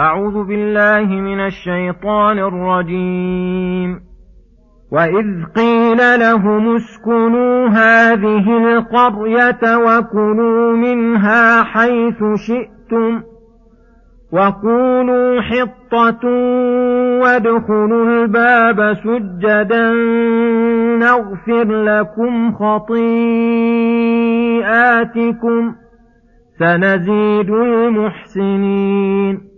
أعوذ بالله من الشيطان الرجيم. وإذ قيل لهم اسكنوا هذه القرية وكلوا منها حيث شئتم وقولوا حطة وادخلوا الباب سجدا نغفر لكم خطيئاتكم سنزيد المحسنين.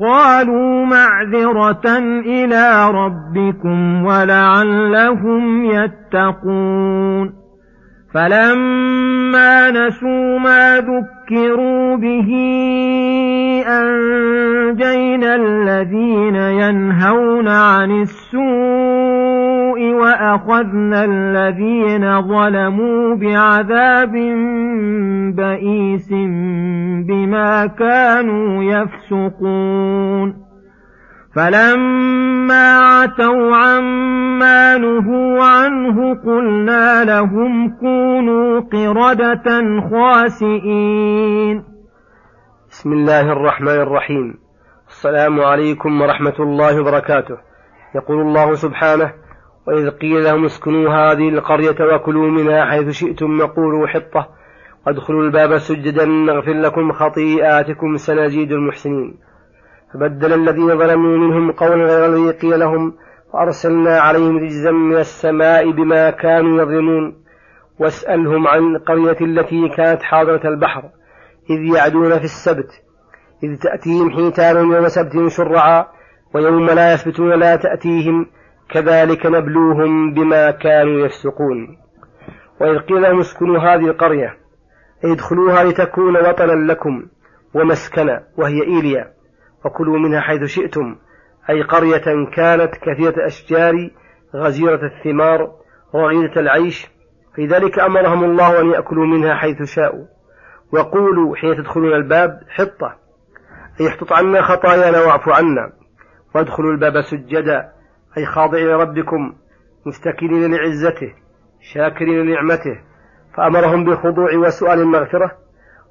قالوا معذرة إلى ربكم ولعلهم يتقون. فلما نسوا ما ذكروا به أنجينا الذين ينهون عن السوء وأخذنا الذين ظلموا بعذاب بئيس بما كانوا يفسقون فلما عتوا عما نهوا عنه قلنا لهم كونوا قردة خاسئين بسم الله الرحمن الرحيم. السلام عليكم ورحمة الله وبركاته. يقول الله سبحانه وإذ قيل لهم اسكنوا هذه القرية وكلوا منها حيث شئتم وقولوا حطة. وادخلوا الباب سجدا نغفر لكم خطيئاتكم سنزيد المحسنين. فبدل الذين ظلموا منهم قولا غير الذي قيل لهم وأرسلنا عليهم رجزا من السماء بما كانوا يظلمون. واسألهم عن القرية التي كانت حاضرة البحر. إذ يعدون في السبت. إذ تأتيهم حيتان يوم سبتهم شرعا. ويوم لا يثبتون لا تأتيهم. كذلك نبلوهم بما كانوا يفسقون. وإذ قيل اسكنوا هذه القرية ادخلوها لتكون وطنا لكم ومسكنا وهي إيليا وكلوا منها حيث شئتم أي قرية كانت كثيرة الأشجار غزيرة الثمار رغيدة العيش. في ذلك أمرهم الله أن يأكلوا منها حيث شاءوا. وقولوا حين تدخلون الباب حطة أي احطط عنا خطايانا واعف عنا وادخلوا الباب سجدا. أي خاضعين لربكم مستكينين لعزته شاكرين لنعمته فأمرهم بالخضوع وسؤال المغفرة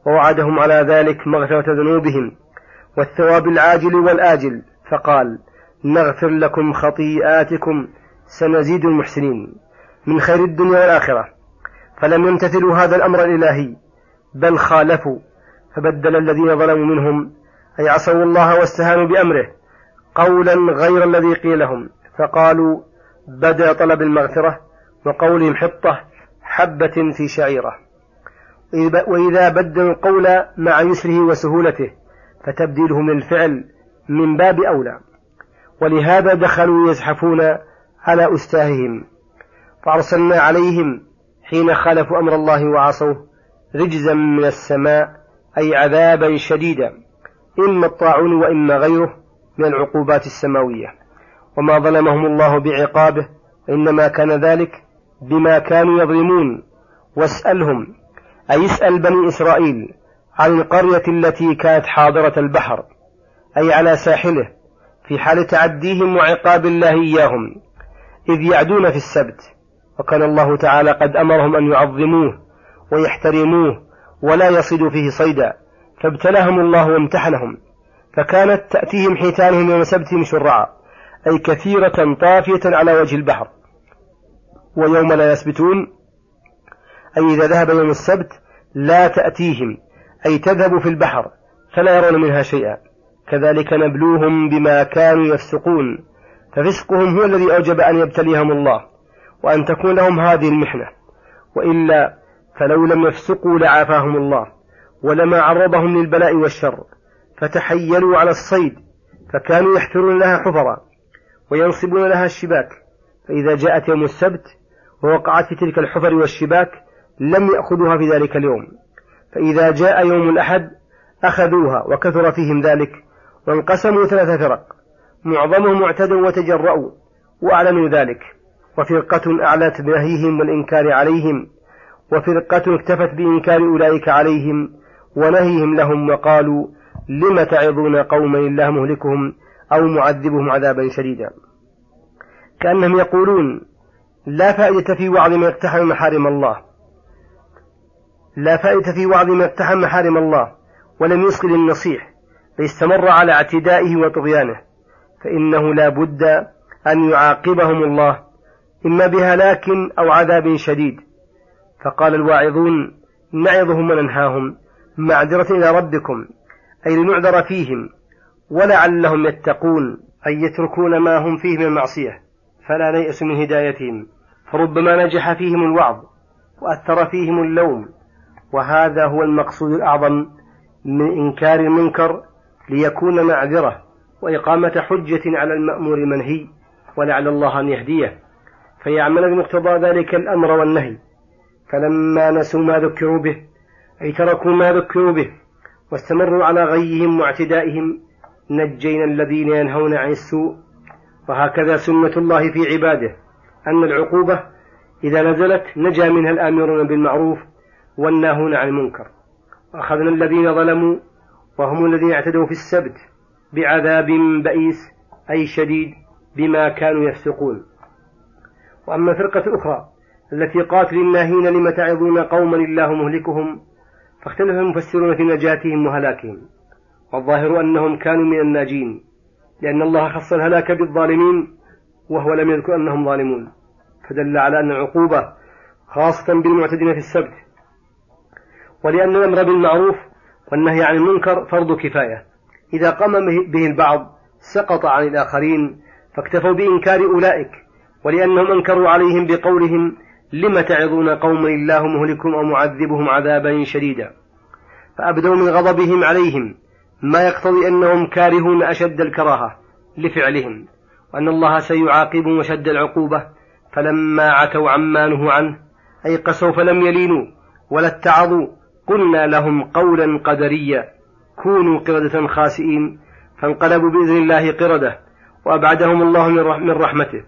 ووعدهم على ذلك مغفرة ذنوبهم والثواب العاجل والآجل فقال نغفر لكم خطيئاتكم سنزيد المحسنين. من خير الدنيا والآخرة. فلم يمتثلوا هذا الأمر الإلهي بل خالفوا فبدل الذين ظلموا منهم أي عصوا الله واستهانوا بأمره قولا غير الذي قيل لهم. فقالوا بدأ طلب المغفرة وقولهم حطة حبة في شعيرة. وإذا بدلوا القول مع يسره وسهولته فتبديله من الفعل من باب أولى. ولهذا دخلوا يزحفون على أستاههم. فأرسلنا عليهم حين خالفوا أمر الله وعصوه رجزا من السماء أي عذابا شديدا إما الطاعون وإما غيره من العقوبات السماوية. وما ظلمهم الله بعقابه إنما كان ذلك بما كانوا يظلمون. واسألهم أي اسأل بني إسرائيل عن القرية التي كانت حاضرة البحر أي على ساحله في حال تعديهم وعقاب الله إياهم إذ يعدون في السبت. وكان الله تعالى قد أمرهم أن يعظموه ويحترموه ولا يصيدوا فيه صيدا. فابتلاهم الله وامتحنهم فكانت تأتيهم حيتانهم يوم سبتهم شرعا. أي كثيرة طافية على وجه البحر. ويوم لا يسبتون أي إذا ذهب يوم السبت لا تأتيهم أي تذهب في البحر فلا يرون منها شيئا. كذلك نبلوهم بما كانوا يفسقون. ففسقهم هو الذي أوجب أن يبتليهم الله وأن تكون لهم هذه المحنة. وإلا فلو لم يفسقوا لعافاهم الله ولما عرضهم للبلاء والشر فتحيلوا على الصيد فكانوا يحفرون لها حفرا. وينصبون لها الشباك. فإذا جاءت يوم السبت ووقعت في تلك الحفر والشباك لم يأخذوها في ذلك اليوم. فإذا جاء يوم الأحد أخذوها وكثر فيهم ذلك وانقسموا ثلاث فرق. معظمهم اعتدوا وتجرؤوا وأعلنوا ذلك. وفرقة أعلت بنهيهم والإنكار عليهم. وفرقة اكتفت بإنكار أولئك عليهم ونهيهم لهم وقالوا لم تعظون قوما الله مهلكهم؟ أو معذبهم عذابا شديدا. كأنهم يقولون لا فائدة في وعظ من اقتحم محارم الله. لا فائدة في وعظ من اقتحم محارم الله. ولم يصل النصيح فاستمر على اعتدائه وطغيانه. فإنه لا بد أن يعاقبهم الله إما بهلاك أو عذاب شديد. فقال الواعظون نعظهم وننهاهم. معذرة إلى ربكم أي لنعذر فيهم. ولعلهم يتقون أي يتركون ما هم فيه من المعصية فلا نيأس من هدايتهم فربما نجح فيهم الوعظ وأثر فيهم اللوم وهذا هو المقصود الأعظم من إنكار المنكر ليكون معذرة وإقامة حجة على المأمور المنهي ولعل الله أن يهديه فيعمل بمقتضى ذلك الأمر والنهي. فلما نسوا ما ذكروا به أي تركوا ما ذكروا به واستمروا على غيهم واعتدائهم نجينا الذين ينهون عن السوء وهكذا سنة الله في عباده أن العقوبة إذا نزلت نجا منها الآمرون بالمعروف والناهون عن المنكر. وأخذنا الذين ظلموا وهم الذين اعتدوا في السبت بعذاب بئيس أي شديد بما كانوا يفسقون. وأما الفرقة الأخرى التي قالت للناهين لم تعظون قوما الله مهلكهم فاختلف المفسرون في نجاتهم وهلاكهم. والظاهر أنهم كانوا من الناجين لأن الله خص الهلاك بالظالمين وهو لم يذكر أنهم ظالمون. فدل على أن العقوبة خاصة بالمعتدين في السبت ولأن الأمر بالمعروف والنهي عن المنكر فرض كفاية. إذا قام به البعض سقط عن الآخرين فاكتفوا بإنكار أولئك ولأنهم أنكروا عليهم بقولهم لم تعظون قوما الله مهلكهم أو معذبهم عذابا شديدا؟ فأبدوا من غضبهم عليهم ما يقتضي أنهم كارهون أشد الكراهة لفعلهم وأن الله سيعاقبهم أشد العقوبة فلما عتوا عما نهوا عنه أي قسوا فلم يلينوا ولا اتعظوا قلنا لهم قولا قدريا كونوا قردة خاسئين فانقلبوا بإذن الله قردة وأبعدهم الله من رحمته.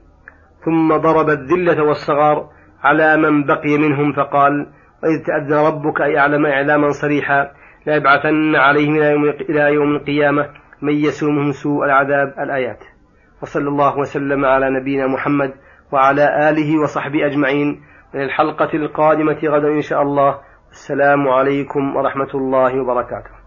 ثم ضرب الذلة والصغار على من بقي منهم فقال وإذ تأذن ربك أي أعلم إعلاما صريحا ليبعثن عليهم إلى يوم القيامة من يسومهم سوء العذاب الآيات. وصلى الله وسلم على نبينا محمد وعلى آله وصحبه أجمعين. من الحلقة القادمة غدا إن شاء الله. السلام عليكم ورحمة الله وبركاته.